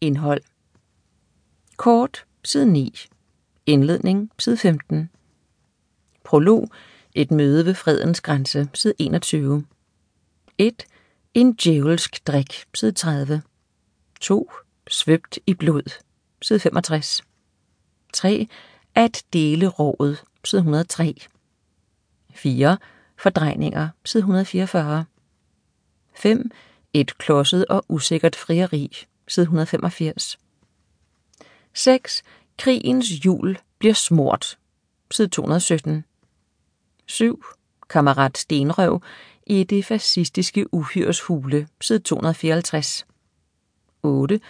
Indhold Kort, side 9. Indledning, side 15. Prolog Et møde ved fredens grænse, side 21. 1. En djævelsk drik, side 30. 2. Svøbt i blod, side 65. 3. At dele rådet, side 103. 4. Fordrejninger, side 144. 5. Et klodset og usikkert frieri, side 185. 6. Krigens hjul bliver smurt, side 217. 7. Kammerat Stenrøv i det fascistiske uhyres hule, side 254. 8.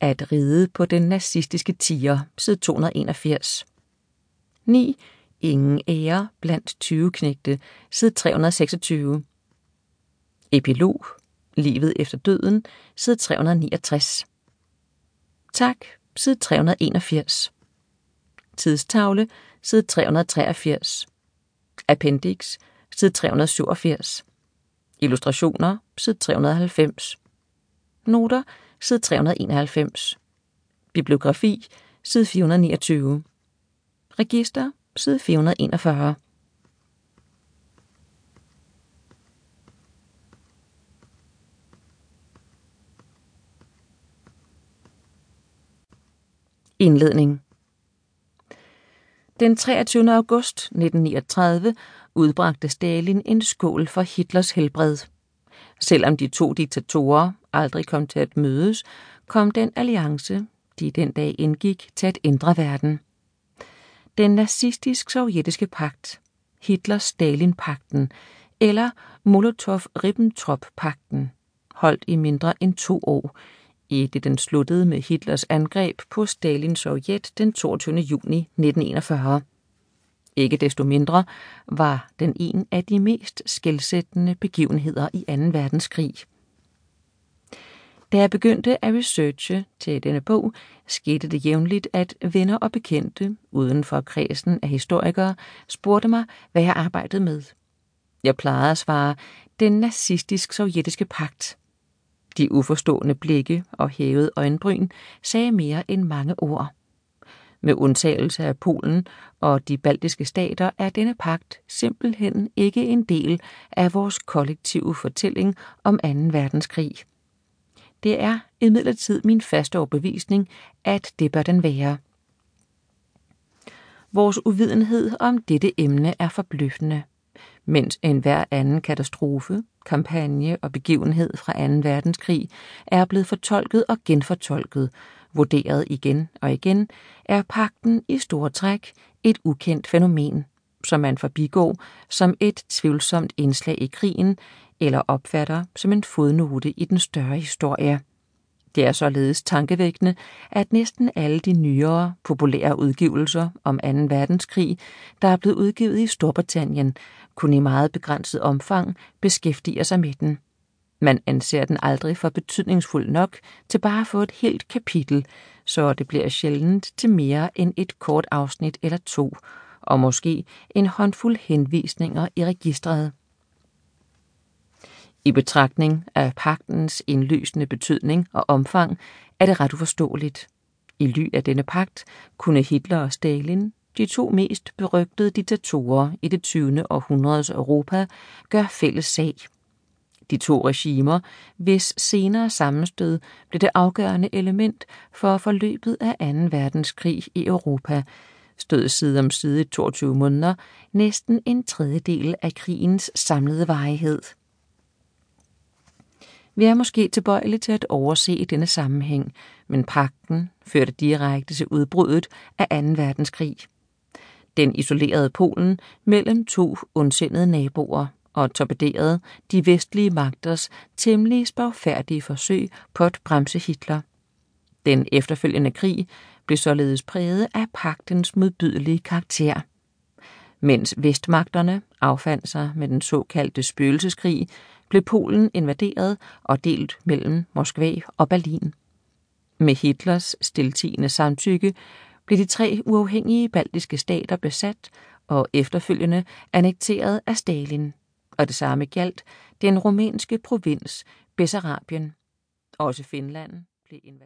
At ride på den nazistiske tiger, side 281. 9. Ingen ære blandt 20 knægte, side 326. Epilog Livet efter døden, side 369. Tak, side 381. Tidstavle, side 383. Appendix, side 387. Illustrationer, side 390. Noter, side 391. Bibliografi, side 429. Register, side 441. Indledning Den 23. august 1939 udbragte Stalin en skål for Hitlers helbred. Selvom de to diktatorer aldrig kom til at mødes, kom den alliance, de den dag indgik, til at ændre verden. Den nazistisk-sovjetiske pagt, Hitler-Stalin-pakten eller Molotov-Ribbentrop-pakten, holdt i mindre end to år, i det den sluttede med Hitlers angreb på Stalins Sovjet den 22. juni 1941. Ikke desto mindre var den en af de mest skældsættende begivenheder i 2. verdenskrig. Da jeg begyndte at researche til denne bog, skete det jævnligt, at venner og bekendte uden for kredsen af historikere spurgte mig, hvad jeg arbejdede med. Jeg plejede at svare, den nazistisk-sovjetiske pagt. De uforstående blikke og hævede øjenbryn sagde mere end mange ord. Med undtagelse af Polen og de baltiske stater er denne pagt simpelthen ikke en del af vores kollektive fortælling om 2. verdenskrig. Det er imidlertid min faste overbevisning, at det bør den være. Vores uvidenhed om dette emne er forbløffende. Mens enhver anden katastrofe, kampagne og begivenhed fra 2. verdenskrig er blevet fortolket og genfortolket, vurderet igen og igen, er pakten i store træk et ukendt fænomen, som man forbigår som et tvivlsomt indslag i krigen eller opfatter som en fodnote i den større historie. Det er således tankevækkende, at næsten alle de nyere, populære udgivelser om 2. verdenskrig, der er blevet udgivet i Storbritannien, kun i meget begrænset omfang beskæftiger sig med den. Man anser den aldrig for betydningsfuld nok til bare at få et helt kapitel, så det bliver sjældent til mere end et kort afsnit eller to, og måske en håndfuld henvisninger i registret. I betragtning af pagtens indlysende betydning og omfang er det ret uforståeligt. I ly af denne pagt kunne Hitler og Stalin, de to mest berygtede diktatorer i det 20. århundredes Europa, gøre fælles sag. De to regimer, hvis senere sammenstød blev det afgørende element for forløbet af 2. verdenskrig i Europa, stod side om side i 22 måneder næsten en tredjedel af krigens samlede varighed. Vi er måske tilbøjelige til at overse i denne sammenhæng, men pakten førte direkte til udbruddet af 2. verdenskrig. Den isolerede Polen mellem to ondsindede naboer og torpederede de vestlige magters temmelig spagfærdige forsøg på at bremse Hitler. Den efterfølgende krig blev således præget af pagtens modbydelige karakter. Mens vestmagterne affandt sig med den såkaldte spøgelseskrig, blev Polen invaderet og delt mellem Moskva og Berlin. Med Hitlers stiltigende samtykke blev de tre uafhængige baltiske stater besat og efterfølgende annekteret af Stalin, og det samme galt den rumænske provins Bessarabien. Også Finland blev invaderet.